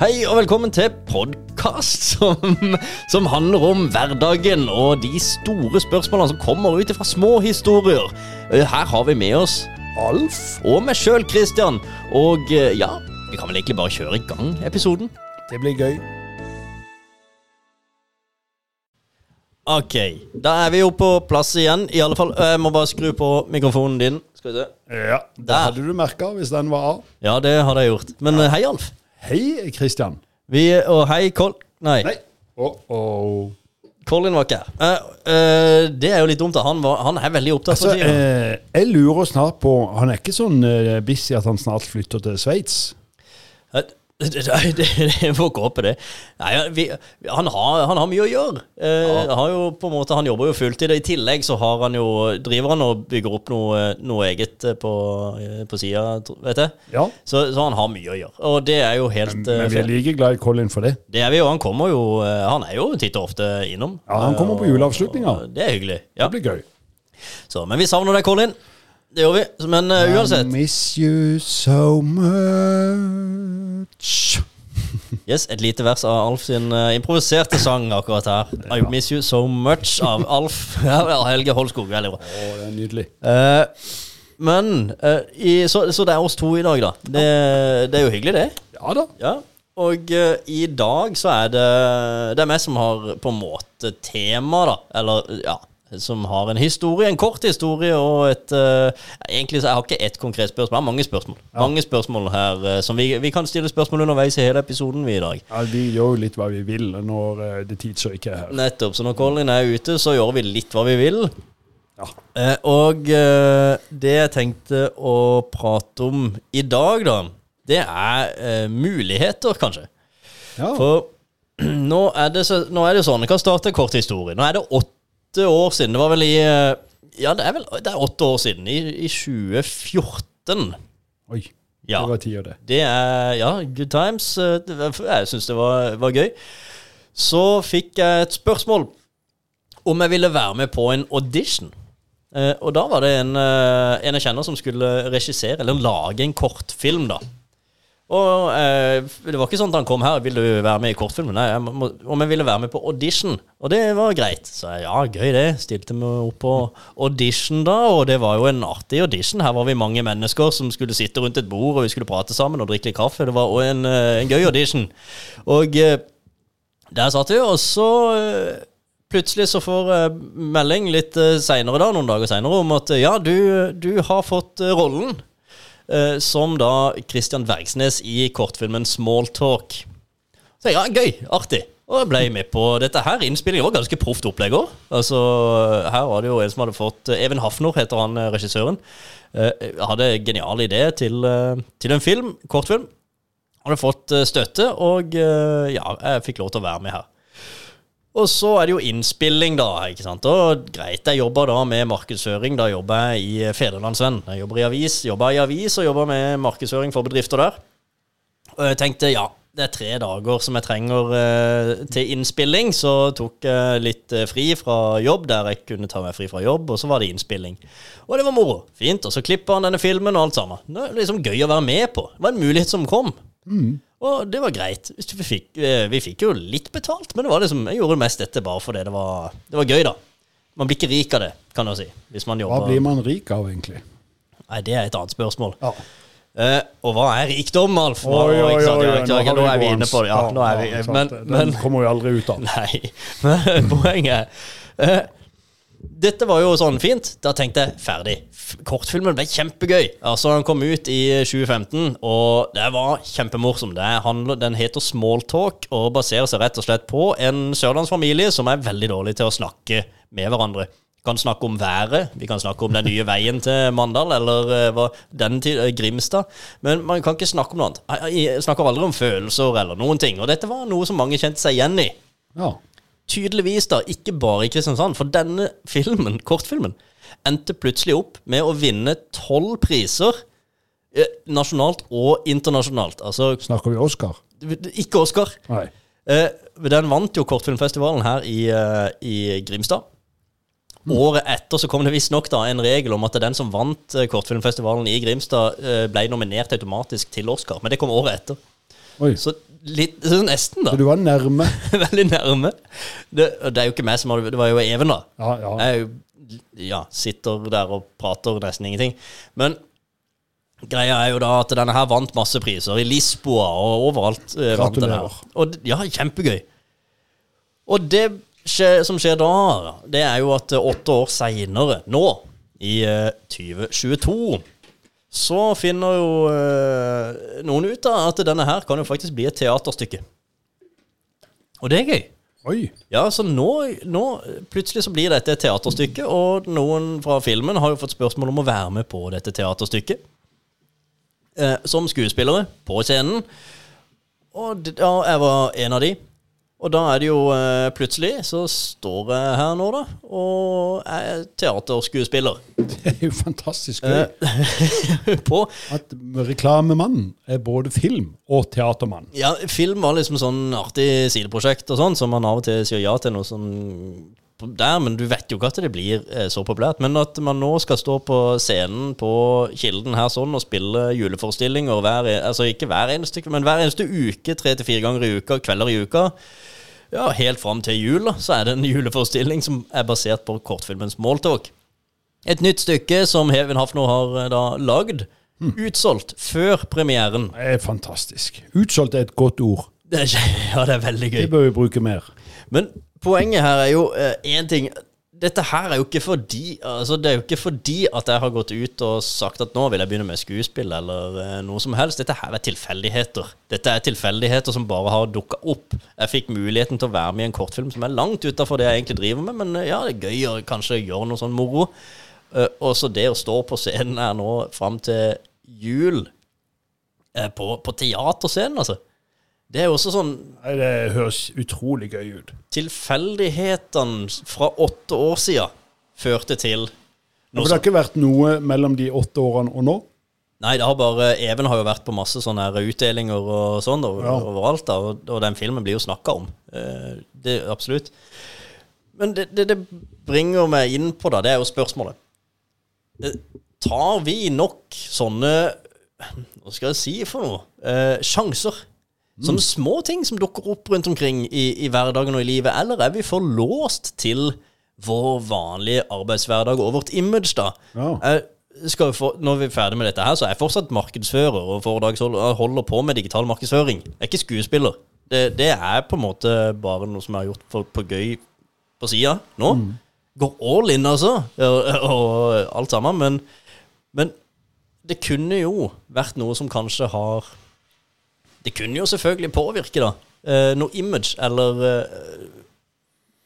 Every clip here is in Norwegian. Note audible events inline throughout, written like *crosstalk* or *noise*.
Hei og velkommen til podkast som, som handler om hverdagen og de store spørsmålene som kommer ut fra små historier. Eh, Her har vi med oss Alf og meg sjøl, Christian. Og eh, ja, vi kan vel egentlig bare kjøre i gang episoden. Det blir gøy. Ok, da er vi jo på plass igjen. I alle fall, Jeg må bare skru på mikrofonen din. Skal vi se. Ja, Det Der. hadde du merka hvis den var av. Ja, det hadde jeg gjort. Men eh, hei, Alf. Hei, Kristian. Vi, og hei, Col... Nei. Nei. Oh, oh. Colin var ikke her. Eh, eh, det er jo litt dumt. da. Han, var, han er veldig opptatt Altså, for eh, jeg lurer snart på Han er ikke sånn eh, busy at han snart flytter til Sveits? Eh, *laughs* det, det, får ikke håpe det. Nei, vi, han, har, han har mye å gjøre. Eh, har jo på en måte, Han jobber jo fulltid. I tillegg så har han jo, driver han og bygger opp noe, noe eget eh, på, eh, på sida, vet jeg. Ja. Så, så han har mye å gjøre. Og det er jo helt Men, eh, men vi er like glad i Colin for det. Det er vi jo. Han kommer jo eh, Han er jo titt og ofte innom. Ja, han kommer på Eh, juleavslutninga. Det er hyggelig. Ja. Det blir gøy. Så, men vi savner deg, Colin. Det gjør vi. Men uh, uansett. I miss you so much. Yes, Et lite vers av Alf sin uh, improviserte sang akkurat her. I miss you so much av Alf. *laughs* Helge Holskog. Veldig bra. Å, det er nydelig. Uh, men i, så, så det er oss to i dag, da. Det, det er jo hyggelig, det. Ja da. Ja. Og uh, i dag så er det Det er meg som har på en måte tema, da. Eller ja. Som har en historie, en kort historie og et uh, Egentlig så jeg har ikke ett konkret spørsmål, jeg har mange spørsmål. Mange spørsmål her uh, som vi, vi kan stille spørsmål underveis i hele episoden, vi i dag. Ja, vi gjør jo litt hva vi vil når uh, det tidsø ikke er her. Nettopp. Så når Colin er ute, så gjør vi litt hva vi vil. Ja. Uh, og det jeg tenkte å prate om i dag, da, det er muligheter, kanskje. Ja. For *clears throat* nå er, det så, nå er det sånn, jeg kan starte en kort historie. Nå er det åtte år siden. Det var vel i eh, Ja, det er vel det er åtte år siden. I, i 2014. Oi. Ja. Det var tida, det. Det er Ja, good times. Eh, Jeg syns det var, var gøy. Så fikk jeg et spørsmål om jeg ville være med på en audition. Eh, og da var det en, en jeg kjenner som skulle regissere, eller lage en kortfilm, da. Og eh, det var ikke sånn at han kom her Vil du være med i kortfilmen. Nei, jeg må, om jeg ville være med på audition. Og det var greit. Så jeg, ja, gøy det. Stilte meg opp på audition da, og det var jo en artig audition. Her var vi mange mennesker som skulle sitte rundt et bord, og vi skulle prate sammen og drikke litt kaffe. Det var en, eh, en gøy audition. Og eh, der satt vi, og så eh, Plutselig så får jeg melding litt seinere, da, noen dager seinere, om at eh, ja, du, du har fått eh, rollen eh, som da Christian Vergsnes i kortfilmen Smalltalk. Så ja, gøy, artig. Og jeg ble med på dette her. Innspillingen var ganske proft opplegg òg. Altså, her var det jo en som hadde fått eh, Even Hafnor heter han eh, regissøren. Eh, hadde en genial idé til, eh, til en film, kortfilm. Hadde fått eh, støtte, og eh, ja, jeg fikk lov til å være med her. Og så er det jo innspilling, da. ikke sant? Og greit, jeg jobber da med markedsføring. Da jobber jeg i Federlandsvenn. Jeg jobber i avis, jobber i avis og jobber med markedsføring for bedrifter der. Og jeg tenkte ja, det er tre dager som jeg trenger eh, til innspilling. Så tok jeg litt eh, fri fra jobb, der jeg kunne ta meg fri fra jobb, og så var det innspilling. Og det var moro. Fint. Og så klipper han denne filmen og alt sammen. Det er liksom gøy å være med på. Det var en mulighet som kom. Og det var greit. Vi fikk, eh, vi fikk jo litt betalt, men det var liksom, jeg gjorde mest dette bare fordi det var, det var gøy, da. Man blir ikke rik av det, kan du si. Hva blir man rik av, egentlig? Nei, det er et annet spørsmål. Ja. Eh, og hva er rikdom, Alf? Nå, Oi, oi, oi, har Nå er vi inne på det. Ja, nå er vi, men, Den men kommer vi aldri ut av. *laughs* Nei. *laughs* Men poenget er eh, Dette var jo sånn fint. Da tenkte jeg ferdig. Kortfilmen ble kjempegøy. Altså Den kom ut i 2015, og det var kjempemorsom. Det den heter Smalltalk og baserer seg rett og slett på en sørlandsfamilie som er veldig dårlig til å snakke med hverandre. Vi kan snakke om været, vi kan snakke om den nye veien til Mandal, eller eh, hva, den til eh, Grimstad. Men man kan ikke snakke om noe annet. Jeg snakker aldri om følelser eller noen ting. Og dette var noe som mange kjente seg igjen i Ja. Tydeligvis da, ikke bare i Kristiansand, for denne filmen, kortfilmen, endte plutselig opp med å vinne tolv priser, eh, nasjonalt og internasjonalt. Altså, Snakker vi Oscar? ikke Oscar. Nei. Eh, den vant jo kortfilmfestivalen her i, eh, i Grimstad. Året etter så kom det visstnok en regel om at den som vant eh, kortfilmfestivalen i Grimstad, eh, ble nominert automatisk til Oscar. Men det kom året etter. Oi. Så litt, så nesten, da. Så du var nærme. *laughs* Veldig nærme. Det, og det er jo ikke meg som hadde Det var jo Even, da. Ja, ja. Jeg jo, ja, sitter der og prater nesten ingenting. Men greia er jo da at denne her vant masse priser. I Lisboa og overalt. eh, vant den her. Og ja, kjempegøy. Og det skje- som skjer da, det er jo at eh, åtte år seinere, nå, i eh, 2022 så finner jo eh, noen ut av at denne her kan jo faktisk bli et teaterstykke. Og det er gøy. Oi. Ja, så nå, nå plutselig så blir dette et teaterstykke, og noen fra filmen har jo fått spørsmål om å være med på dette teaterstykket. Eh, som skuespillere på scenen. Og d- ja, jeg var en av de. Og da er det jo eh, plutselig så står jeg her nå, da, og er teaterskuespiller. Det er jo fantastisk gøy. Eh, *laughs* på At reklamemannen er både film- og teatermann. Ja, film var liksom sånn artig sideprosjekt og sånn, som man av og til sier ja til noe sånn der, men du vet jo ikke at det blir eh, så populært. Men at man nå skal stå på scenen på Kilden her sånn og spille juleforestillinger hver, e- altså ikke hver eneste, men hver eneste uke, tre til fire ganger i uka, kvelder i uka, ja, helt fram til jul, da, så er det en juleforestilling som er basert på kortfilmen Smalltalk. Et nytt stykke som Hevin Hafner har eh, da lagd. Utsolgt før premieren. Det er fantastisk. Utsolgt er et godt ord. Det er, *laughs* ja, det er veldig gøy. Det bør vi bruke mer. Men poenget her er jo én ting Dette her er jo ikke fordi Altså Det er jo ikke fordi at jeg har gått ut og sagt at nå vil jeg begynne med skuespill eller eh, noe som helst. Dette her er tilfeldigheter. Dette er tilfeldigheter som bare har dukka opp. Jeg fikk muligheten til å være med i en kortfilm som er langt utafor det jeg egentlig driver med, men eh, ja, det er gøy å kanskje gjøre noe sånn moro. Eh, og så det å stå på scenen her nå fram til jul eh, på, på teaterscenen, altså. Det er jo også sånn Nei, Det høres utrolig gøy ut. tilfeldighetene fra åtte år siden førte til For noe det har ikke vært noe mellom de åtte årene og nå? Nei, det har bare Even har jo vært på masse sånne utdelinger og sånn Ja. overalt, da, og, og den filmen blir jo snakka om. Eh, det Absolutt. Men det, det, det bringer meg inn på, da, det er jo spørsmålet. Eh, Tar vi nok sånne Hva skal jeg si for noe? Eh, sjanser? Sånne små ting som dukker opp rundt omkring i, i hverdagen og i livet, eller er vi for låst til vår vanlige arbeidshverdag og vårt image, da? Ja. Jo få, når vi er ferdig med dette her, så er jeg fortsatt markedsfører og foredragsholder holder på med digital markedsføring. Jeg er ikke skuespiller. Det, det er på en måte bare noe som jeg har gjort for, på gøy på sida nå. Går all in, altså, og, og alt sammen. Men, men det kunne jo vært noe som kanskje har Det kunne jo selvfølgelig påvirke, da. Uh, noe image, eller uh,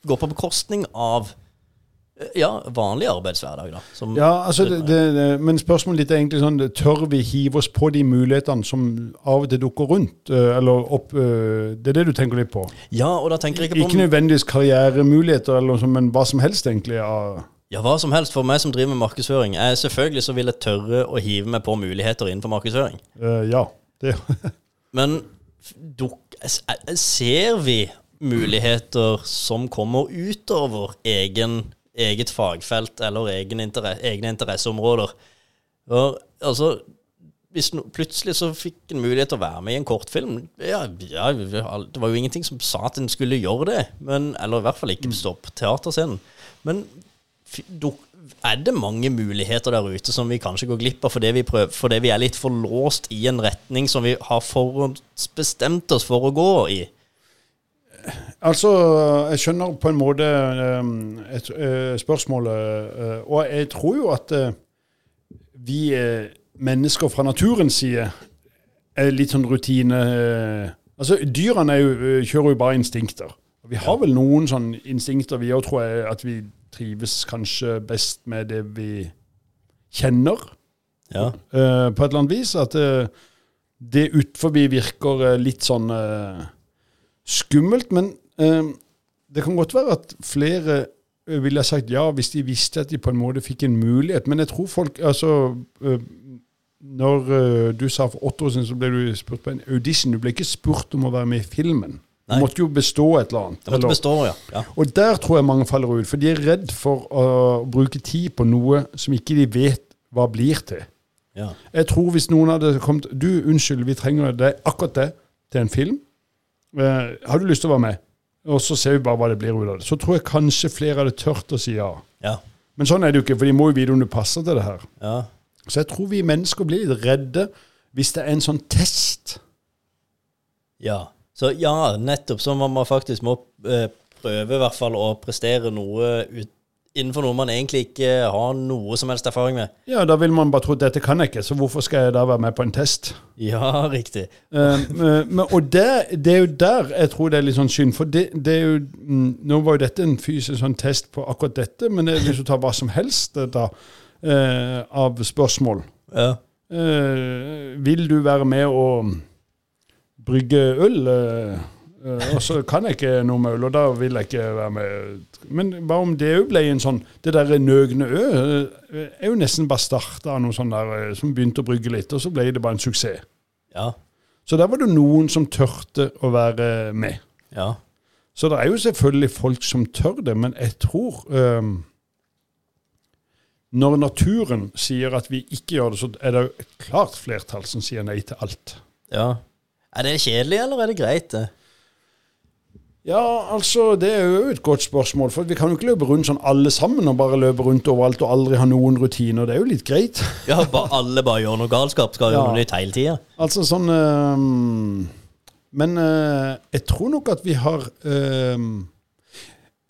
gå på bekostning av uh, ja, vanlig arbeidshverdag, da. Som, Ja, altså det, det, Men spørsmålet ditt er egentlig sånn Tør vi hive oss på de mulighetene som av og til dukker rundt? Eller opp Det er det du tenker litt på? ja, og da tenker jeg ikke på Ikke nødvendigvis karrieremuligheter, eller noe men hva som helst, egentlig. av- Ja, hva som helst. For meg som driver med markedsføring, jeg, selvfølgelig så vil jeg tørre å hive meg på muligheter innenfor markedsføring. Uh, ja. Det, *laughs* Men duk, eh, ser vi muligheter som kommer utover egen, eget fagfelt eller egen interesse, egne interesseområder? Og, altså, hvis no, plutselig så fikk en mulighet til å være med i en kortfilm ja, ja, Det var jo ingenting som sa at en skulle gjøre det, men, eller i hvert fall ikke stå på teaterscenen. Men duk, er det mange muligheter der ute som vi kanskje går glipp av fordi vi, prøver, fordi vi er litt for låst i en retning som vi har forhåndsbestemt oss for å gå i? altså, jeg skjønner på en måte eh, et, eh, spørsmålet, eh, og jeg tror jo at vi mennesker fra naturens side er litt sånn rutine Altså, dyrene jo, kjører jo bare instinkter. Vi har vel noen sånne instinkter, vi òg, tror jeg, at vi trives kanskje best med det vi kjenner, Ja. uh, på et eller annet vis. At uh, det utenfor virker uh, litt sånn skummelt. Men det kan godt være at flere ville sagt ja hvis de visste at de på en måte fikk en mulighet. Men jeg tror folk altså Når du sa for åtte år siden, så ble du spurt på en audition. Du ble ikke spurt om å være med i filmen. Nei. måtte jo bestå et eller annet. Det måtte eller- bestå, ja. ja. og der tror jeg mange faller ut, for de er redd for å bruke tid på noe som ikke de vet hva blir til. ja. Jeg tror hvis noen hadde kommet Du, unnskyld, vi trenger er akkurat det. til en film. Eh, har du lyst til å være med? Og så ser vi bare hva det blir ut av det. Så tror jeg kanskje flere hadde tørt å si ja. Ja. Men sånn er det jo ikke, for de må jo vite om du passer til det her. Ja. Så jeg tror vi mennesker blir litt redde hvis det er en sånn test. ja. Så ja, nettopp. Så man faktisk må eh, prøve i hvert fall å prestere noe ut, innenfor noe man egentlig ikke har noe som helst erfaring med. Ja, da vil man bare tro at dette kan jeg ikke, så hvorfor skal jeg da være med på en test? Ja, *laughs* riktig. Men, og det, det er jo der jeg tror det er litt sånn synd. For det, det er jo mm, Nå var jo dette en fysisk sånn test på akkurat dette, men det, hvis du tar hva som helst da, uh, av spørsmål Ja. uh, Vil du være med å brygge øl? Eh, eh, og så kan jeg ikke noe med øl, og da vil jeg ikke være med. Men hva om det òg ble en sånn Det der Nøgne Ø eh, er jo nesten bare starta av noen sånn der som begynte å brygge litt, og så ble det bare en suksess. Ja. Så der var det noen som tørte å være med. Ja. Så det er jo selvfølgelig folk som tør det, men jeg tror um, Når naturen sier at vi ikke gjør det, så er det jo et klart flertall som sier nei til alt. ja. Er det kjedelig, eller er det greit? det? Ja, altså, det er jo et godt spørsmål. For vi kan jo ikke løpe rundt sånn alle sammen og bare løpe rundt overalt og aldri ha noen rutiner. Det er jo litt greit. *laughs* Ja, bare, alle bare gjør noe galskap. Skal Ja. gjøre noe nytt hele tida. Altså sånn øhm, Men øh, jeg tror nok at vi har øhm,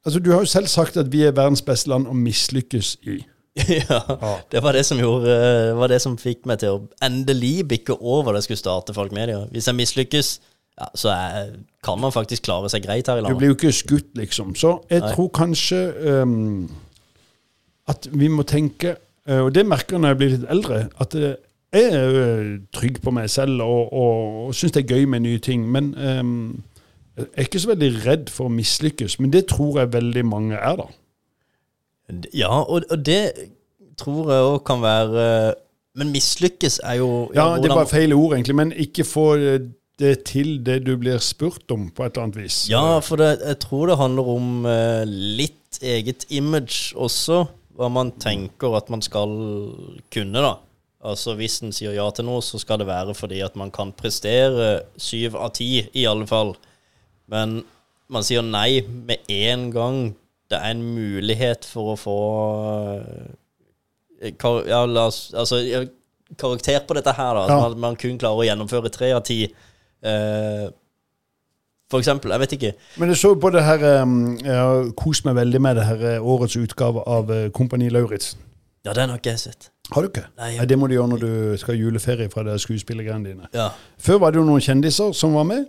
Altså, du har jo selv sagt at vi er verdens beste land å mislykkes i. *laughs* ja. Det var det som gjorde eh, var det som fikk meg til å endelig bikke over det jeg skulle starte Folk Media. Hvis jeg mislykkes, ja, så er, kan man faktisk klare seg greit her i landet. Du blir jo ikke skutt, liksom. Så jeg Nei. tror kanskje um, at vi må tenke øh, Og det merker jeg når jeg blir litt eldre, at øh, jeg er trygg på meg selv og, og, og syns det er gøy med nye ting. Men um, jeg er ikke så veldig redd for å mislykkes. Men det tror jeg veldig mange er, da. Ja, og, og det tror jeg òg kan være Men mislykkes er jo Ja, det er bare feil ord, egentlig. Men ikke få det til det du blir spurt om, på et eller annet vis. Ja, for det, jeg tror det handler om eh, litt eget image også. Hva man tenker at man skal kunne, da. Altså Hvis en sier ja til noe, så skal det være fordi at man kan prestere syv av ti, i alle fall. Men man sier nei med en gang det er en mulighet for å få eh, kar ja, la oss, altså, karakter på dette her, da. At Ja. man, man kun klarer å gjennomføre tre av ti. Uh, for eksempel. Jeg vet ikke. Men jeg så på det her Jeg har kost meg veldig med det her årets utgave av Kompani Lauritzen. Ja, den har ikke jeg sett. Har du ikke? Nei. jeg... Det må du gjøre når du skal ha juleferie fra de skuespillergreiene dine. Ja. Før var det jo noen kjendiser som var med.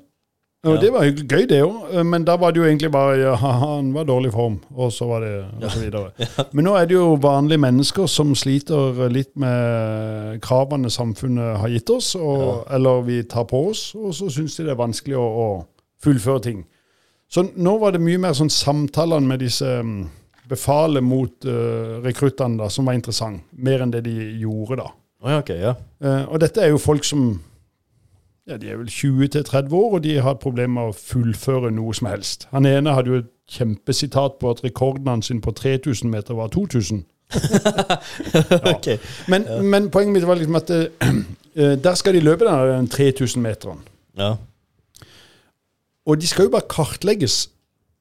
Og Det var gøy, det òg. Men da var det jo egentlig bare ja, han var i dårlig form, og så var det og så videre. *laughs* Men nå er det jo vanlige mennesker som sliter litt med kravene samfunnet har gitt oss, og, eller vi tar på oss, og så syns de det er vanskelig å, å fullføre ting. Så nå var det mye mer sånn samtalene med disse mm, befalet mot uh, rekruttene som var interessant. Mer enn det de gjorde da. Oh, ja, ok, ja. uh, og dette er jo folk som ja, de er vel 20-30 år, og de har problemer med å fullføre noe som helst. Han ene hadde jo et kjempesitat på at rekorden hans på 3000 meter var 2000. *laughs* ok. Men, men poenget mitt var liksom at uh, *clears throat* der skal de løpe den 3000-meteren. Ja. Og de skal jo bare kartlegges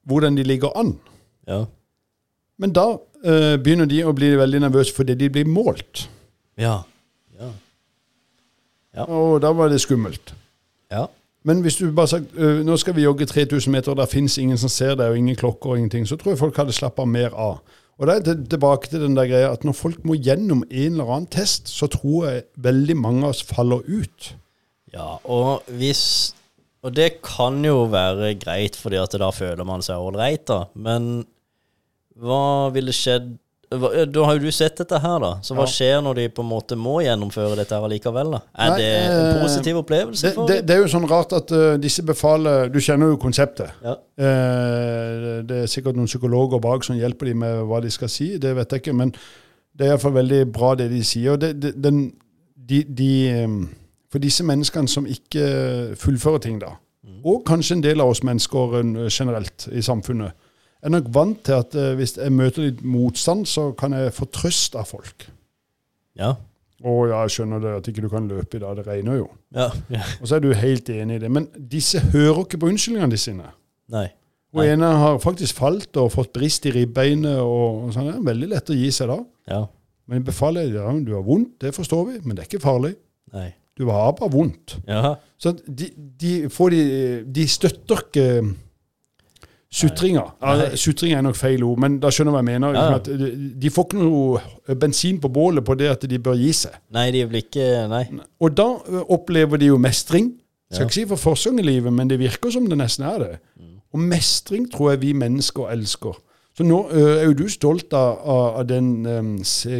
hvordan de ligger an. Ja. Men da uh, begynner de å bli veldig nervøse fordi de blir målt. Ja. Ja. Og da var det skummelt. Ja. Men hvis du bare sagt øh, nå skal vi jogge 3000 meter, og der fins ingen som ser deg, og ingen klokker og ingenting, så tror jeg folk hadde slappa mer av. Og da er det tilbake til den der greia at når folk må gjennom en eller annen test, så tror jeg veldig mange av oss faller ut. ja. Og hvis Og det kan jo være greit, fordi at da føler man seg ålreit, da. Men hva ville skjedd Da har jo du sett dette her, da. Så hva skjer når de på en måte må gjennomføre dette her allikevel? da? Er Nei, det en eh, positiv opplevelse Det, det, det er jo sånn rart at uh, disse befaler Du kjenner jo konseptet. Ja. Uh, det er sikkert noen psykologer bak som hjelper dem med hva de skal si, det vet jeg ikke. Men det er iallfall veldig bra det de sier. Det, den, de, de, for disse menneskene som ikke fullfører ting, da, og kanskje en del av oss mennesker generelt i samfunnet, er nok vant til at eh, hvis jeg møter litt motstand, så kan jeg få trøst av folk. ja. Å ja, jeg skjønner det, at ikke du kan løpe i dag. Det regner jo. Ja. ja. Og så er du helt enig i det. Men disse hører ikke på unnskyldningene sine. Nei. Og Nei. ene har faktisk falt og fått brist i ribbeinet. og, og sånn. Det er veldig lett å gi seg da. Ja. Men jeg befaler ja, du har vondt, det forstår vi, men det er ikke farlig. Nei. Du har bare vondt. Ja. Så de, de, får de, de støtter ikke sutringa. Sutringer er nok feil ord, men da skjønner du hva jeg mener. Ja. At de, får ikke noe bensin på bålet på det at de bør gi seg. Nei, de blir ikke Nei. Og da opplever de jo mestring. Skal ikke si for første gang i livet, men det virker som det nesten er det. Og mestring tror jeg vi mennesker elsker. Så nå er jo du stolt av, av, den um,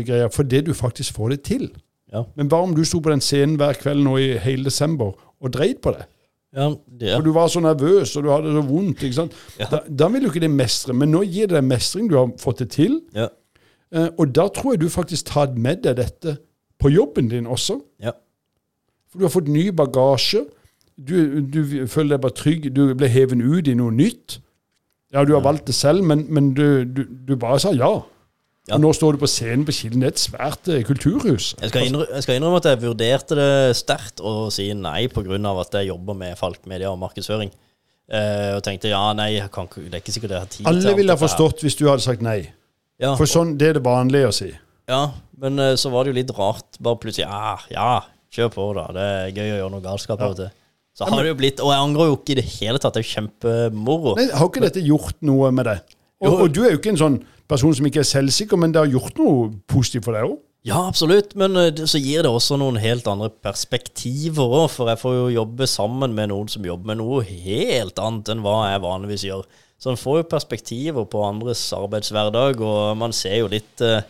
greia det du faktisk får det til. Ja. Men hva om du sto på den scenen hver kveld nå i hele desember og dreit på det? Ja, det, For du var så nervøs og du hadde så vondt. ikke sant? Ja. Da, da vil du ikke det mestre, men nå gir det deg mestring. Du har fått det til. ja. Eh, og da tror jeg du faktisk tar med deg dette på jobben din også. Ja. For du har fått ny bagasje. Du, du føler deg bare trygg. Du ble hevet ut i noe nytt. Ja, du har valgt det selv, men, men du, du, du bare sa ja. Ja. Og nå står du på scenen på Kilden. Det er et svært eh, kulturhus. Jeg skal, jeg skal innrømme at jeg vurderte det sterkt å si nei pga. at jeg jobber med Falk Media og markedsføring. Eh, og tenkte ja, nei, jeg kan, ikke- det er ikke sikkert jeg har tid til Alle alt ville ha dette her. forstått hvis du hadde sagt nei. Ja, For sånn, det er det vanlige å si. ja, men eh, så var det jo litt rart. Bare plutselig ja, ja, kjør på, da. Det er gøy å gjøre noe galskap av og til. Så har det jo blitt Og jeg angrer jo ikke i det hele tatt. Det er jo kjempemoro. Nei, Har ikke dette gjort noe med deg? Og, og du er jo ikke en sånn person som ikke er selvsikker, men det har gjort noe positivt for deg òg. Ja, absolutt, men eh, så gir det også noen helt andre perspektiver òg, for jeg får jo jobbe sammen med noen som jobber med noe helt annet enn hva jeg vanligvis gjør. Så en får jo perspektiver på andres arbeidshverdag, og man ser jo litt eh,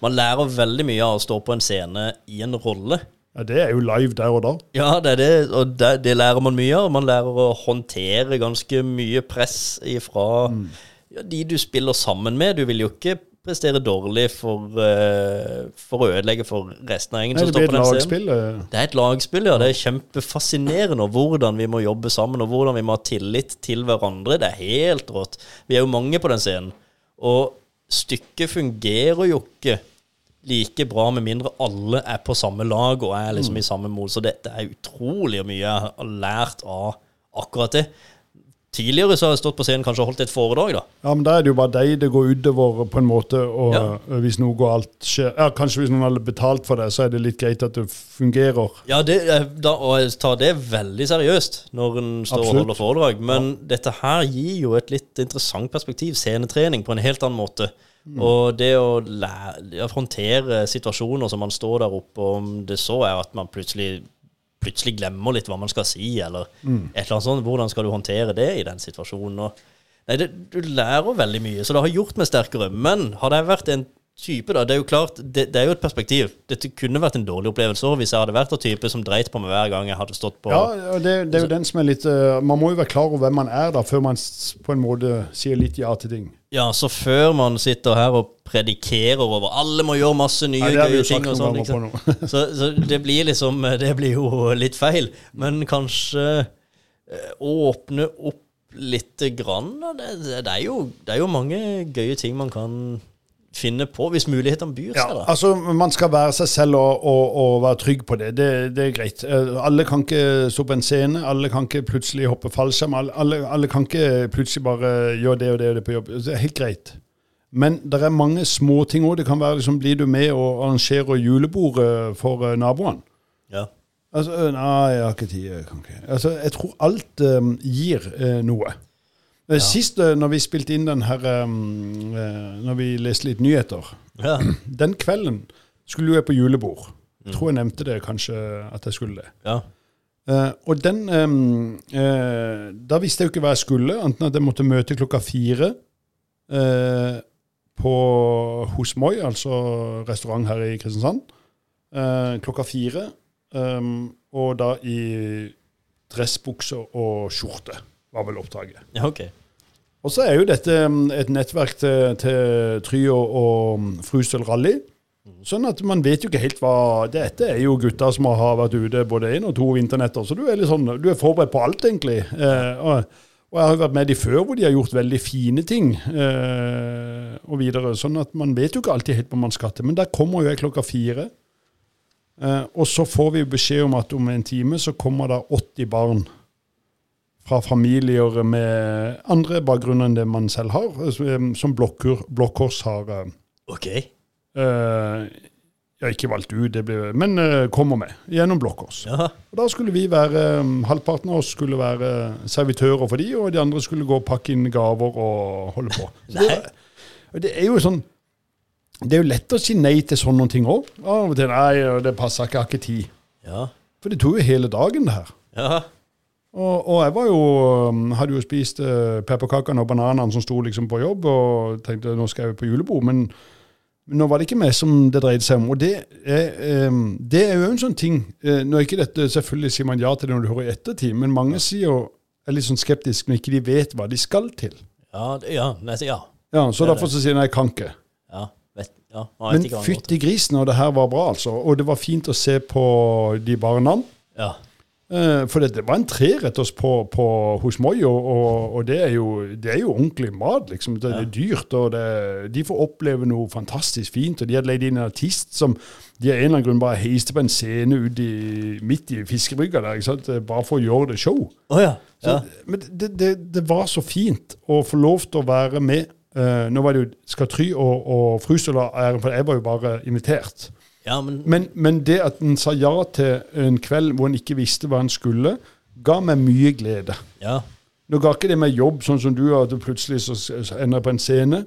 Man lærer veldig mye av å stå på en scene i en rolle. Ja, det er jo live der og da. Ja, det er det, og det, det lærer man mye av. Man lærer å håndtere ganske mye press ifra ja, de du spiller sammen med. Du vil jo ikke prestere dårlig for, uh, for å ødelegge for resten av gjengen det blir et lagspill. eh. Det er et lagspill, ja. Det er kjempefascinerende hvordan vi må jobbe sammen, og hvordan vi må ha tillit til hverandre. Det er helt rått. Vi er jo mange på den scenen. Og stykket fungerer jo ikke like bra med mindre alle er på samme lag og er liksom i samme mål. Så det, det er utrolig mye jeg har lært av akkurat det. Tidligere så har jeg stått på scenen kanskje og holdt et foredrag, da. Ja, men da er det jo bare deg det går utover på en måte, og Ja. hvis noe går alt skjer Ja, kanskje hvis noen hadde betalt for det, så er det litt greit at det fungerer. Ja, det, da, og jeg tar det veldig seriøst når en står Absolutt. og holder foredrag. Men dette her gir jo et litt interessant perspektiv. Scenetrening på en helt annen måte. Og det å lære, håndtere situasjoner som man står der oppe, om det så er at man plutselig plutselig glemmer litt hva man skal si, eller et eller annet sånt. Hvordan skal du håndtere det i den situasjonen? Og, nei, det, du lærer veldig mye, så det har gjort meg sterkere. Men hadde jeg vært en type, da Det er jo klart, det, det er jo et perspektiv. Dette kunne vært en dårlig opplevelse også hvis jeg hadde vært en type som dreit på meg hver gang jeg hadde stått på Ja, det, det er jo den som er litt uh, Man må jo være klar over hvem man er, da, før man på en måte sier litt ja til ting. Ja, så før man sitter her og predikerer over alle må gjøre masse nye Nei, gøye ting og sånn, liksom. så, så det blir liksom Det blir jo litt feil. Men kanskje uh, åpne opp lite grann. Det, det, er jo, det er jo mange gøye ting man kan finne på, hvis mulighetene byr Ja, seg. da. altså Man skal være seg selv og, og, og være trygg på det. det. Det er greit. Eh, Alle kan ikke stå på en scene. Alle kan ikke plutselig hoppe fallskjerm. Alle, alle, kan ikke plutselig bare gjøre det og det og det på jobb. Det er helt greit. Men det er mange småting òg. Det kan være liksom Blir du med og arrangerer julebordet for eh, naboene? Ja. Altså, øh, nei, jeg har ikke tid. Jeg kan ikke. Altså, jeg tror alt um, gir uh, noe. Eh, Sist eh, når vi spilte inn den her um, Når vi leste litt nyheter ja. *clears throat* Den kvelden skulle jo jeg på julebord. Jeg tror jeg nevnte det kanskje at jeg skulle det. ja. Uh, og den um, uh, Da visste jeg jo ikke hva jeg skulle, annet enn at jeg måtte møte klokka fire uh, på hos Moi, altså restaurant her i Kristiansand. Klokka fire. Um, og da i dressbukser og skjorte, var vel oppdraget. ja, ok. Og så er jo dette um, et nettverk til, til Try og, og Frusel Rally. Sånn at man vet jo ikke helt hva Dette er jo gutter som har vært ute både én og to vinternetter, så du er litt sånn, du er forberedt på alt, egentlig. Eh, og, og jeg har jo vært med de før hvor de har gjort veldig fine ting eh, og videre. Sånn at man vet jo ikke alltid helt hva man skal til. Men der kommer jo jeg klokka fire. Eh, og så får vi beskjed om at om en time så kommer det 80 barn fra familier med andre bakgrunner enn det man selv har, eh, som Blokkors Blå Kors har eh, Ok. eh, har ikke valgt ut, det ble, men eh, kommer med gjennom Blå Kors. Og Da skulle vi være, um, Halvparten av oss skulle være servitører for de, og de andre skulle gå og pakke inn gaver og holde på. *laughs* Det, det er jo sånn Det er jo lett å si nei til sånne ting òg. Av og til nei, det passer ikke, jeg har ikke tid. Ja. For det tok jo hele dagen, det her. Ja. Og, og jeg var jo, um, hadde jo spist uh, pepperkakene og bananene som sto liksom på jobb, og tenkte nå skal jeg på julebord. Men, men nå var det ikke meg som det dreide seg om. Og det er, um, det er jo en sånn ting uh, Nå er ikke dette, Selvfølgelig sier man ja til det når du hører i ettertid, men mange sier, er litt sånn skeptiske når ikke de vet hva de skal til. Ja. det- ja. nesten, ja. Ja, Så Det er derfor så sier de jeg kan ikke. Ja. Vet, ja. Men fytti grisen, og det her var bra, altså. Og det var fint å se på de barna. Ja. Eh, For det, det var en treretters på, på hos Moi, og, og, og det, er jo, det er jo ordentlig mat. liksom. Det, det er dyrt, og det, de får oppleve noe fantastisk fint. Og de hadde leid inn en artist som de av en eller annen grunn bare heiste på en scene ut i, midt i fiskebrygga der, ikke sant? Eh, bare for å gjøre det show. Oh, ja. Så. Men det, var så fint å få lov til å være med. Uh, nå var det jo Skatry og, og Frusela æren, for jeg var jo bare invitert. Ja, men Men, men det at en sa ja til en kveld hvor en ikke visste hva en skulle, ga meg mye glede. Ja. Nå ga ikke det meg jobb, sånn som du, at du plutselig så, ender på en scene.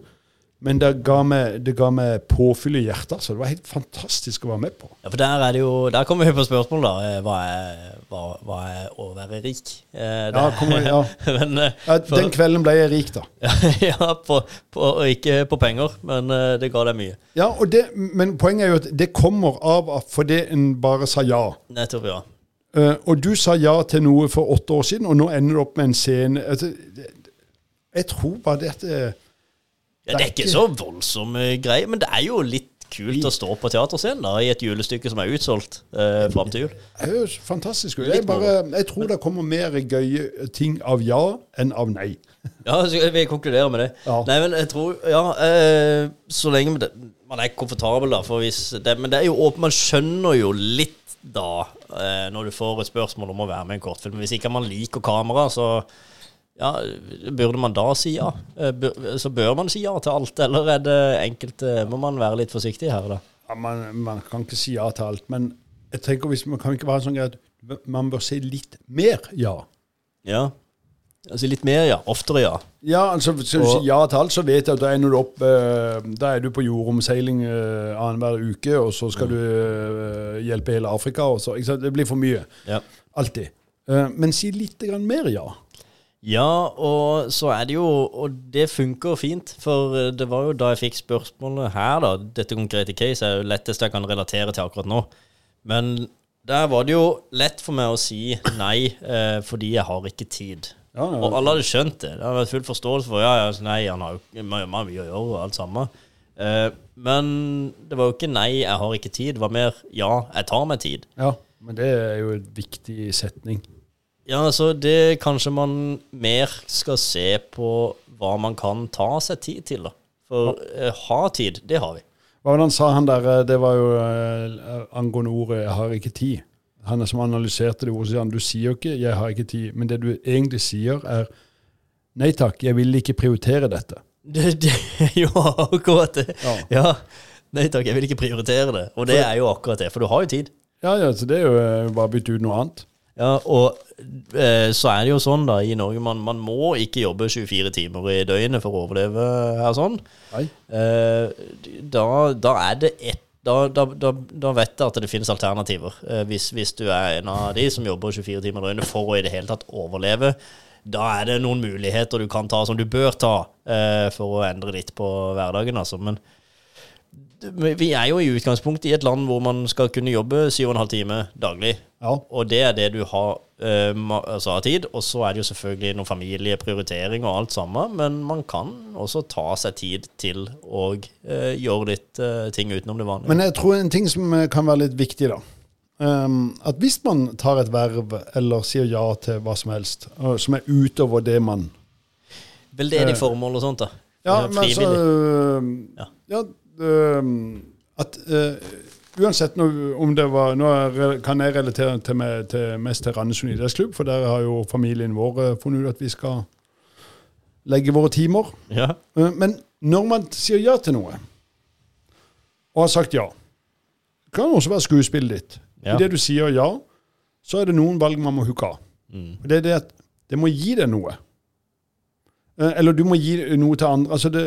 Men det ga, meg, det ga meg påfyll i hjertet. Så det var helt fantastisk å være med på. Ja, for der er det jo Der kommer vi på spørsmål, da. Eh, Hva er, hva, hva er å være rik? Eh, Ja, kommer- ja. *laughs* men, eh, Ja, Den kvelden ble jeg rik, da. *laughs* ja, på, på, og ikke på penger, men eh, det ga deg mye. Ja, det, Men poenget er jo at det kommer av fordi en bare sa ja. Nettopp, ja. Eh, og du sa ja til noe for åtte år siden, og nå ender du opp med en scene altså, Jeg tror bare det at det, ja. Det er ikke så voldsomme greier, men det er jo litt kult å stå på teaterscenen da, i et julestykke som er utsolgt eh, fram til jul. Det er jo fantastisk. Jeg, bare, jeg tror det kommer mer gøye ting av ja enn av nei. *laughs* Ja, vi konkluderer med det. Ja. Nei, men jeg tror Ja, eh, så lenge det, man er komfortabel, da. For hvis det, men det er jo åpent, man skjønner jo litt da, eh, når du får et spørsmål om å være med i en kortfilm. Hvis ikke man liker kamera, så ja, burde man da si ja? Eh, bør, så bør man si ja til alt, eller er det enkelte Må man være litt forsiktig her, da? Ja, man, man kan ikke si ja til alt, men jeg tenker hvis man kan ikke være sånn at man bør si litt mer ja. Ja. Altså litt mer ja. Oftere ja. Ja, altså Hvis du sier ja til alt, så vet jeg at da du opp eh, Da er du på jordomseiling annenhver uke, og så skal du eh, hjelpe hele Afrika. Og så? Det blir for mye. Ja. Alltid. Eh, men si litt mer ja. Ja, og så er det jo Og det funker fint, for eh, det var jo da jeg fikk spørsmålet her, da. Dette konkrete case er jo lettest jeg kan relatere til akkurat nå. Men der var det jo lett for meg å si nei, eh, fordi jeg har ikke tid. Ja, ja. Og alle hadde skjønt det. Det hadde vært full forståelse for ja, ja, nei, han har jo mye å gjøre og alt sammen. Eh, men det var jo ikke nei, jeg har ikke tid. Det var mer ja, jeg tar meg tid. ja. Men det er jo en viktig setning. Ja, altså det kanskje man mer skal se på hva man kan ta seg tid til, da. For eh, ha tid, det har vi. Hva var det han sa, han der? eh, Det var jo eh, angående ordet 'jeg har ikke tid'. Han er som analyserte det ordet, sier han du sier jo ikke 'jeg har ikke tid', men det du egentlig sier, er 'nei takk, jeg vil ikke prioritere dette'. *laughs* Det, det jo akkurat det. Ja. Ja. Nei takk, jeg vil ikke prioritere det. Og det er jo akkurat det, for du har jo tid. Ja, ja, så det er jo eh, bare å bytte ut noe annet. Ja, og eh, så er det jo sånn da i Norge, man, man må ikke jobbe 24 timer i døgnet for å overleve her sånn. Eh, da, da er det ett da, da, da, da vet jeg at det finnes alternativer. Eh, hvis, hvis du er en av de som jobber 24 timer i døgnet for å i det hele tatt overleve, da er det noen muligheter du kan ta, som du bør ta, eh, for å endre litt på hverdagen, altså. Men vi er jo i utgangspunktet i et land hvor man skal kunne jobbe 7,5 timer daglig. Ja. Og det er det du har uh, altså av tid. Og så er det jo selvfølgelig noen familieprioritering og alt sammen, men man kan også ta seg tid til å uh, gjøre litt uh, ting utenom det vanlige. Men jeg tror en ting som kan være litt viktig, da. Um, at hvis man tar et verv eller sier ja til hva som helst, som er utover det man Veldedig formål og sånt, da. Ja, men altså. Ja. Ja, at øh, uansett nå, om det var Nå kan jeg relatere til meg, til, mest til Randesund idrettsklubb, for der har jo familien vår eh, funnet ut at vi skal legge våre timer. Ja. Eh, Men når man sier ja til noe, og har sagt ja Det kan også være skuespillet ditt. Ja. Idet du sier ja, så er det noen valg man må hooke av. Mm. Det er det at det må gi deg noe. Eh, Eller du må gi noe til andre. Altså det,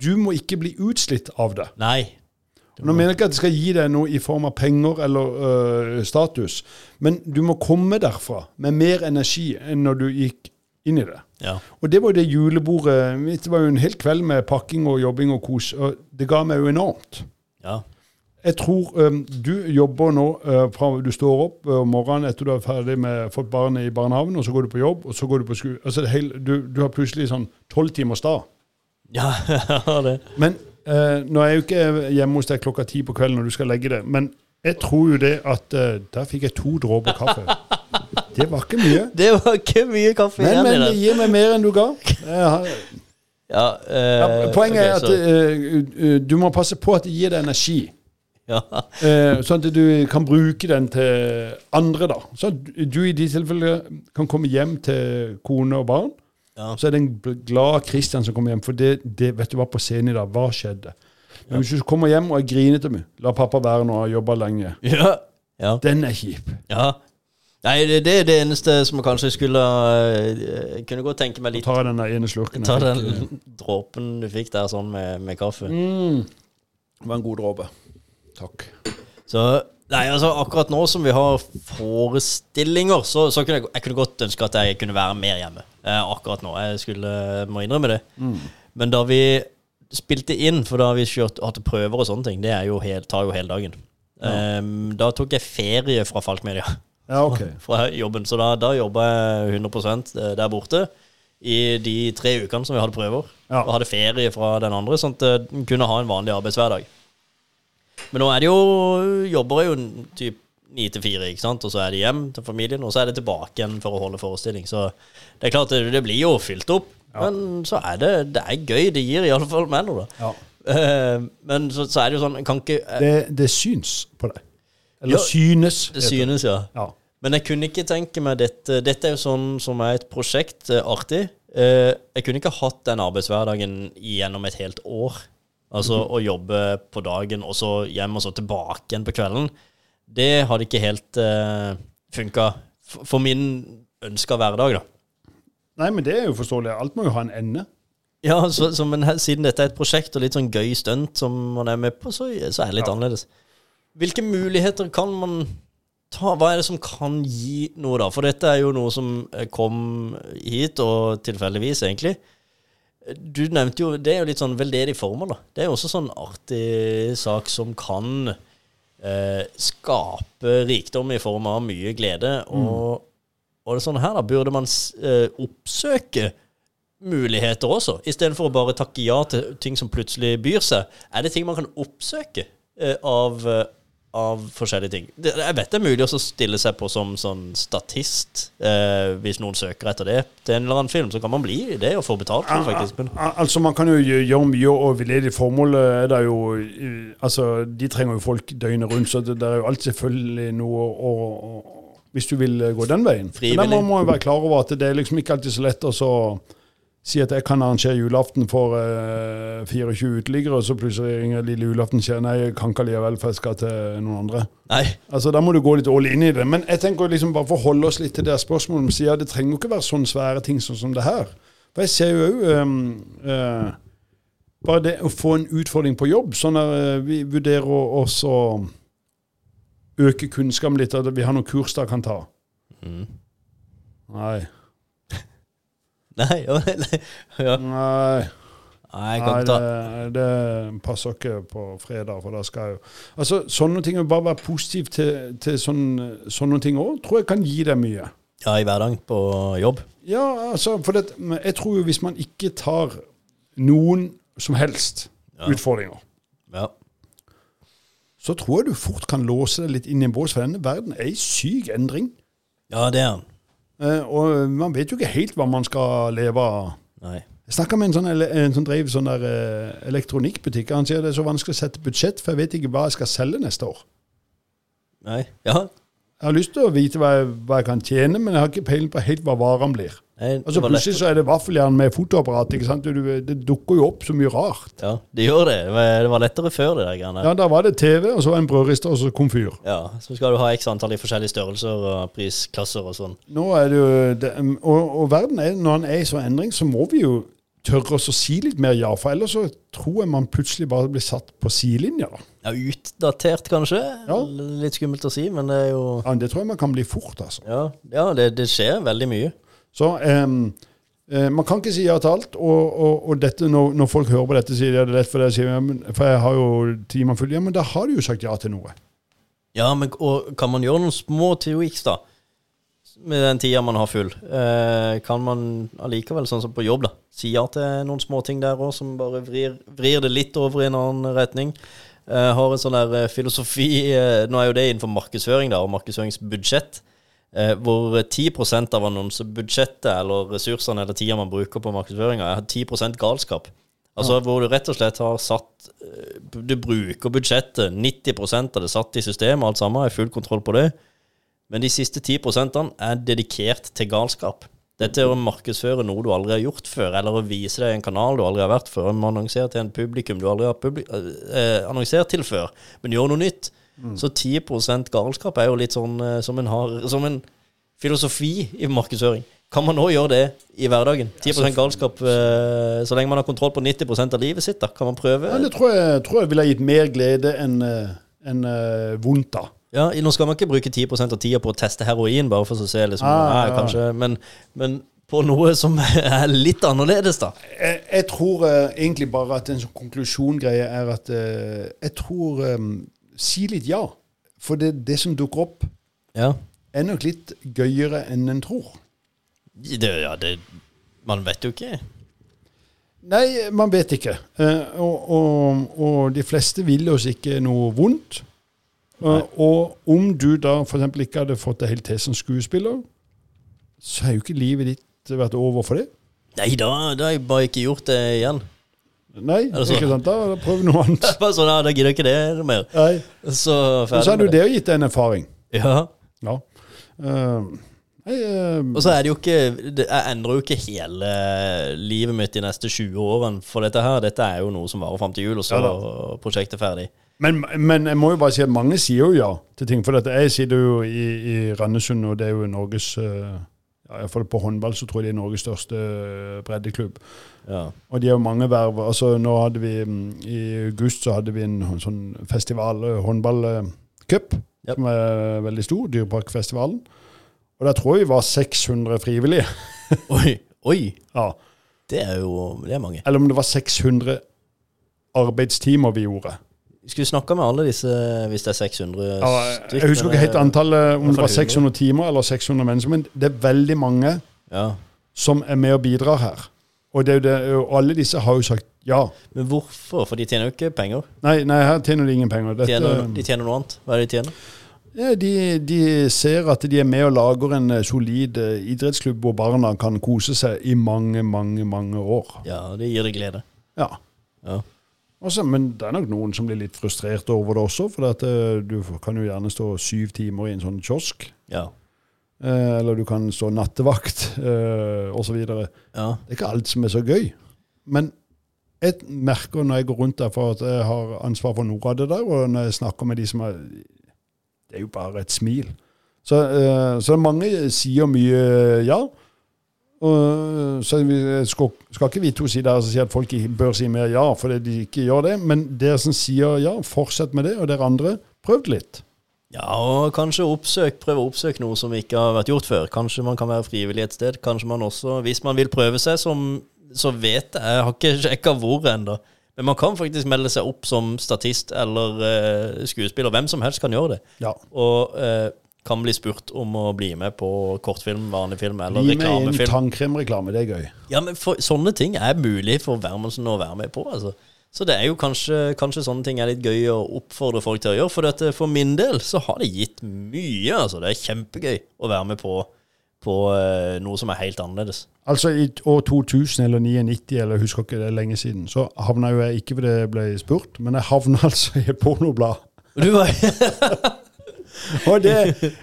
du må ikke bli utslitt av det. Nei. Nå mener jeg ikke at det skal gi deg noe i form av penger eller øh, status, men du må komme derfra med mer energi enn når du gikk inn i det. Ja. Og det var jo det julebordet. Det var jo en hel kveld med pakking og jobbing og kos, og det ga meg jo enormt. Ja. Jeg tror um, du jobber nå uh, fra du står opp om om morgenen etter du er ferdig med fått barnet i barnehagen, og så går du på jobb, og så går du på skole. Altså, du, du har plutselig sånn tolv timers dag. Ja, *laughs* det. Men uh, nå er jeg jo ikke hjemme hos deg klokka ti på kvelden når du skal legge det, men jeg tror jo det at Der fikk jeg to dråper kaffe. *laughs* Det var ikke mye. Det var ikke mye kaffe Men, igjen men i det gir meg mer enn du ga. *laughs* Ja, ja, poenget er at du må passe på at det gir deg energi. Ja. *laughs* eh, sånn at du kan bruke den til andre, da. Så du i de tilfellene kan komme hjem til kone og barn. Ja. Så er det en glad Kristian som kommer hjem. For det, det vet du hva på scenen i dag, hva skjedde? Men hvis du kommer hjem og er grinete med La pappa være nå, har jobba lenge. Ja. ja. Den er kjip. ja. Nei, det, det er det eneste som jeg kanskje skulle eh, Jeg kunne godt tenke meg litt Ta den ene slurken. Ta den *laughs* dråpen du fikk der sånn med, med kaffe. Mm. Det var en god dråpe. Takk. Så Nei, altså akkurat nå som vi har forestillinger, så, så kunne jeg, jeg kunne godt ønske at jeg kunne være mer hjemme. Eh, akkurat nå. Jeg skulle, må innrømme det. Men da vi spilte inn, for da vi kjørt, hatt prøver og sånne ting, det jo helt, tar jo hele dagen. Ehm, da tok jeg ferie fra Falkmedia. Ja, okay. *laughs* fra jobben. Så da, da jobba jeg 100% der borte i de tre ukene som vi hadde prøver. Ja. Og hadde ferie fra den andre, sånn at jeg kunne ha en vanlig arbeidshverdag. Men nå er det jo Jobber jo typ ni til fire, ikke sant? og så er det hjem til familien, og så er det tilbake igjen for å holde forestilling. Så det er klart, det, det blir jo fylt opp, men så er det, det er gøy. Det gir iallfall meg noe, da. Ja. Uh, men så, så er det jo sånn kan ikke uh, Det, det syns på deg. Eller Ja, synes. Det synes, ja. Ja. Men jeg kunne ikke tenke meg dette Dette er jo sånn som er et prosjekt, eh, artig. Uh, jeg kunne ikke hatt den arbeidshverdagen gjennom et helt år. Altså å jobbe på dagen, og så hjem, og så tilbake igjen på kvelden. Det hadde ikke helt uh, funka for, for min ønska hverdag, da. Nei, men det er jo forståelig. Alt må jo ha en ende. Ja, så, så, men her, siden dette er et prosjekt og litt sånn gøy stunt som man er med på, så, så er det litt Ja. annerledes. Hvilke muligheter kan man ta? Hva er det som kan gi noe, da? For dette er jo noe som eh, kom hit, og tilfeldigvis, egentlig. Du nevnte jo Det er jo litt sånn veldedig formål, da. Det er jo også sånn artig sak som kan eh, skape rikdom i form av mye glede. Og, og det er sånn her, da, burde man eh, oppsøke muligheter også, istedenfor å bare takke ja til ting som plutselig byr seg. Er det ting man kan oppsøke eh, av, eh, av forskjellige ting? Jeg vet det er mulig å stille seg på som sånn statist, eh, hvis noen søker etter det til en eller annen film. Så kan man bli det og få betalt for det, faktisk. Men, Al- Altså, Man kan jo gjøre mye, og veldedig formål er det jo eh, Altså, De trenger jo folk døgnet rundt, så det, det er jo alt selvfølgelig noe å, å Hvis du vil gå den veien. Men Frivillig. da må man være klar over at det er liksom ikke alltid så lett å så si at jeg kan arrangere julaften for eh, 24 uteliggere, og så plutselig ringer lille julaften og sier Nei, jeg kan ikke likevel, for jeg skal til noen andre. nei. Altså, Da må du gå litt all in i det. Men jeg tenker liksom bare for å holde oss litt til det spørsmålet om sier det trenger jo ikke være sånne svære ting sånn som det her. For jeg ser jo òg Bare det å få en utfordring på jobb. Sånn at eh, vi vurderer å øke kunnskapen litt, at vi har noen kurs dere kan ta. Mm. Nei. Nei, ja, nei, ja. Nei. nei, Nei, det, det passer ikke på fredag, for da skal jeg jo Altså, sånne ting, å bare være positiv til, til sånne, sånne ting òg, tror jeg kan gi deg mye. Ja, i hverdagen på jobb. Ja, altså, for det, jeg tror jo hvis man ikke tar noen som helst Ja. utfordringer, Ja. så tror jeg du fort kan låse deg litt inn i en bås, for denne verden er i syk endring. ja, det er han. Eh, og man vet jo ikke helt hva man skal leve av. Nei. Jeg snakka med en, sånn, en som drev sånn der eh, elektronikkbutikk. Han sier det er så vanskelig å sette budsjett, for jeg vet ikke hva jeg skal selge neste år. Nei. Ja. Jeg har lyst til å vite hva jeg, hva jeg kan tjene, men jeg har ikke peiling på helt hva varene blir. Og så plutselig så er det vaffeljern med fotoapparat. ikke sant? Det dukker jo opp så mye rart. Ja, det gjør det. Det var, lettere før, det der greiene. Ja, Da var det TV, og så en brødrister og så komfyr. Ja, så skal du ha x antall i forskjellige størrelser og prisklasser og sånn. Nå er det jo det, og, og verden er, når den er i sånn endring, så må vi jo tørre oss å si litt mer ja. For ellers så tror jeg man plutselig bare blir satt på sidelinja. Ja, utdatert kanskje. Ja. Litt skummelt å si, men det er jo Ja, det tror jeg man kan bli fort, altså. Ja, ja det, det skjer veldig mye. Så em, eh, man kan ikke si ja til alt. Og, og, og dette, når, når folk hører på dette, sier de at det er lett for deg å si ja, For jeg har jo timene fulle. Ja, men da har du jo sagt ja til noe. Ja, men og, kan man gjøre noen små tweaks, da? Med den tida man har full. Eh, kan man allikevel, sånn som på jobb, da, si ja til noen småting der òg, som bare vrir, vrir det litt over i en annen retning? Eh, har en sånn der eh, filosofi eh, Nå er jo det innenfor markedsføring, da, og markedsføringsbudsjett. Eh, hvor 10% av annonsebudsjettet, eller ressursene eller tida man bruker på markedsføringa, er 10% galskap. Altså hvor du rett og slett har satt eh, Du bruker budsjettet, 90% av det satt i systemet, alt sammen, har full kontroll på det. Men de siste 10% er dedikert til galskap. Dette er å markedsføre noe du aldri har gjort før, eller å vise deg en kanal du aldri har vært før, man annonserer til en publikum du aldri har publi eh, annonsert til før, men gjør noe nytt. Så 10 galskap er jo litt sånn eh, som en, har, som en filosofi i markedsføring. Kan man nå gjøre det i hverdagen? 10 galskap eh, så lenge man har kontroll på 90% av livet sitt? da Kan man prøve? Ja, det tror jeg, tror jeg ville gitt mer glede enn en, eh, vondt, da. Ja, Nå skal man ikke bruke 10% av tida på å teste heroin, bare for å se liksom, Ah, nei, ja. kanskje, men, men på noe som *laughs* er litt annerledes, da. Jeg, jeg tror egentlig bare at en sånn konklusjongreie er at Jeg tror Si litt ja. For det, det som dukker opp, Ja, er nok litt gøyere enn en tror. det, ja det, Man vet jo ikke. Nei, man vet ikke. Eh, og, og, og de fleste vil oss ikke noe vondt. Eh, og om du da f.eks. ikke hadde fått det helt til som skuespiller, så har jo ikke livet ditt vært over for det. Nei da, da har jeg bare ikke gjort det igjen. Nei, Er det så? ikke sant? Da prøv noe annet. *laughs* Bare sånn, ja, Da gidder jeg ikke det mer. Nei. Så ferdig så har du det. det og gitt deg en erfaring. Ja. Ja. Uh, nei, uh, Og så er det jo ikke det, Jeg endrer jo ikke hele livet mitt de neste 20 årene for dette her. Dette er jo noe som varer fram til jul, og så Ja er prosjektet ferdig. men, men jeg må jo bare si at mange sier jo ja til ting. For dette, jeg sitter jo i, i Randesund, og det er jo Norges eh, ja, i hvert fall På håndball så tror jeg det er Norges største eh, breddeklubb. Ja. Og de har jo mange verv. Altså, nå hadde vi mm, I august så hadde vi en sånn festival, eh, håndballcup, yep. som er veldig stor. Dyreparkfestivalen. Og der tror jeg vi var 600 frivillige. *laughs* Oi, oi. Ja. Det er jo det er mange. Eller om det var 600 arbeidstimer vi gjorde. Vi skulle snakka med alle disse hvis det er 600 Ja, stykker. jeg husker ikke helt antallet, om det var 600 timer eller 600 mennesker, men det er veldig mange Ja. som er med og bidrar her. Og det det, og alle disse har jo sagt ja. Men hvorfor? For de tjener jo ikke penger. Nei, nei her tjener de ingen penger. Dette, Tjener, de tjener noe annet. Hva er det de tjener? ja, de, de ser at de er med og lager en eh, solid eh, idrettsklubb hvor barna kan kose seg i mange, mange, mange år. Ja, det gir deg glede. Ja. Ja. Også, men det er nok noen som blir litt frustrert over det også, for at, eh, du kan jo gjerne stå syv timer i en sånn kiosk. Ja. Eh, eller du kan stå nattevakt, eh, osv. Det er ikke alt som er så gøy. Men jeg merker når jeg går rundt der for at jeg har ansvar for noe av det der, og når jeg snakker med de som er Det er jo bare et smil. Så, eh, så mange sier mye ja. Og, så vi skal, skal ikke vi to si der og si at folk bør si mer ja fordi de ikke gjør det, men dere som sier ja, fortsett med det, og dere andre, prøv det litt. Ja, og kanskje oppsøk, prøve å oppsøke noe som ikke har vært gjort før. Kanskje man kan være frivillig et sted. Kanskje man også, hvis man vil prøve seg, som, så vet jeg Jeg har ikke sjekka hvor ennå. Men man kan faktisk melde seg opp som statist eller uh, skuespiller. Hvem som helst kan gjøre det. Ja. Og eh, kan bli spurt om å bli med på kortfilm, vanlig film eller reklamefilm. Gi meg en reklamefilm. tannkremreklame, det er gøy. Ja, men for, Sånne ting er mulig for Wermansen å være med på. altså. Så det er jo kanskje, kanskje sånne ting er litt gøy å oppfordre folk til å gjøre. For dette, for min del så har det gitt mye. altså. Det er kjempegøy å være med på, på uh, noe som er helt annerledes. Altså i år 2000 eller 99, eller husker ikke det er lenge siden, så havna jo jeg ikke fordi jeg ble spurt, men jeg havna *laughs* altså i et pornoblad. Du var, *laughs* Og det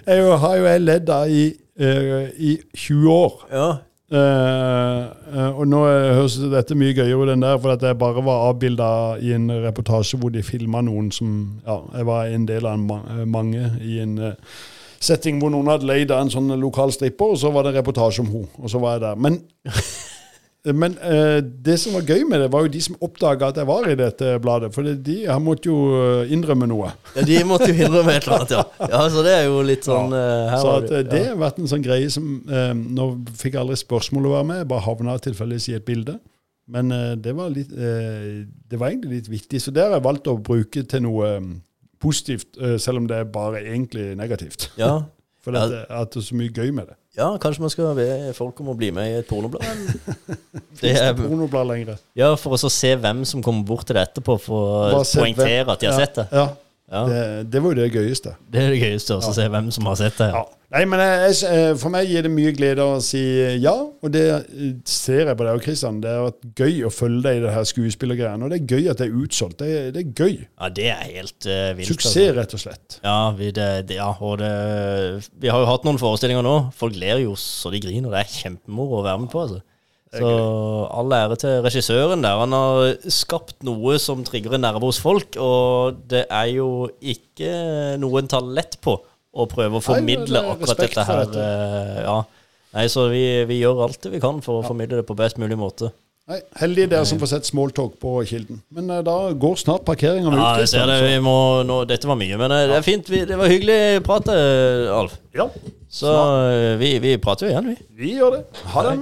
jo, har jo jeg ledd av i, eh, i 20 år. ja, Uh, og nå høres dette mye gøyere ut enn der, for at jeg bare var avbilda i en reportasje hvor de filma noen som Ja, jeg var en del av en ma mange i en uh, setting hvor noen hadde leid av en sånn lokal stripper, og så var det en reportasje om henne. Og så var jeg der. Men, men eh, det som var gøy med det, var jo de som oppdaga at jeg var i dette bladet. For det- de har måttet jo eh, innrømme noe. ja, de måtte jo innrømme et eller annet, ja. ja. Så det er jo litt sånn eh, her Så at, det- eh, det har vært en sånn greie som eh, Nå fikk jeg aldri spørsmål å være med, jeg bare havna tilfeldigvis i et bilde. Men eh, det, var litt, eh, det var egentlig litt viktig, så det har jeg valgt å bruke til noe eh, positivt, eh, selv om det er bare egentlig negativt. ja. *laughs* For Ja. det- at det er så mye gøy med det. Ja, kanskje man skal be folk om å bli med i et pornoblad. *laughs* Det er pornoblad lenger. ja, for å så se hvem som kommer bort til det etterpå, for å poengtere at de har sett det. Ja, Ja, det, det var jo det gøyeste. Det er det gøyeste, å se hvem som har sett det. Ja. Nei, men jeg, jeg, For meg gir det mye glede å si ja, og det eh, ser jeg på deg og Kristian. Det har vært gøy å følge deg i det her skuespillergreiene, og det er gøy at det er utsolgt. Det, det er gøy. Ja, det er helt uh, vilt. Suksess, rett og slett. Ja, vi, det, det, ja, og det, vi har jo hatt noen forestillinger nå. Folk ler jo så de griner. Det er kjempemoro å være med på. altså. Så all ære til regissøren der. Han har skapt noe som trigger en nerve hos folk, og det er jo ikke noe en tar lett på å prøve å Nei, formidle det akkurat dette her. dette. eh, Ja. Nei, så vi, vi gjør alt det vi kan for å formidle det på best mulig måte. Nei, Heldige dere som får sett smalltalk på Kilden. Men uh, da går snart parkeringa ut. Ja, jeg ser det. Vi må, nå, dette var mye, men uh, det er fint. Vi, det var hyggelig prat, prate, Alf. Ja, Så uh, vi, vi prater jo igjen, vi. vi gjør det. Ha det.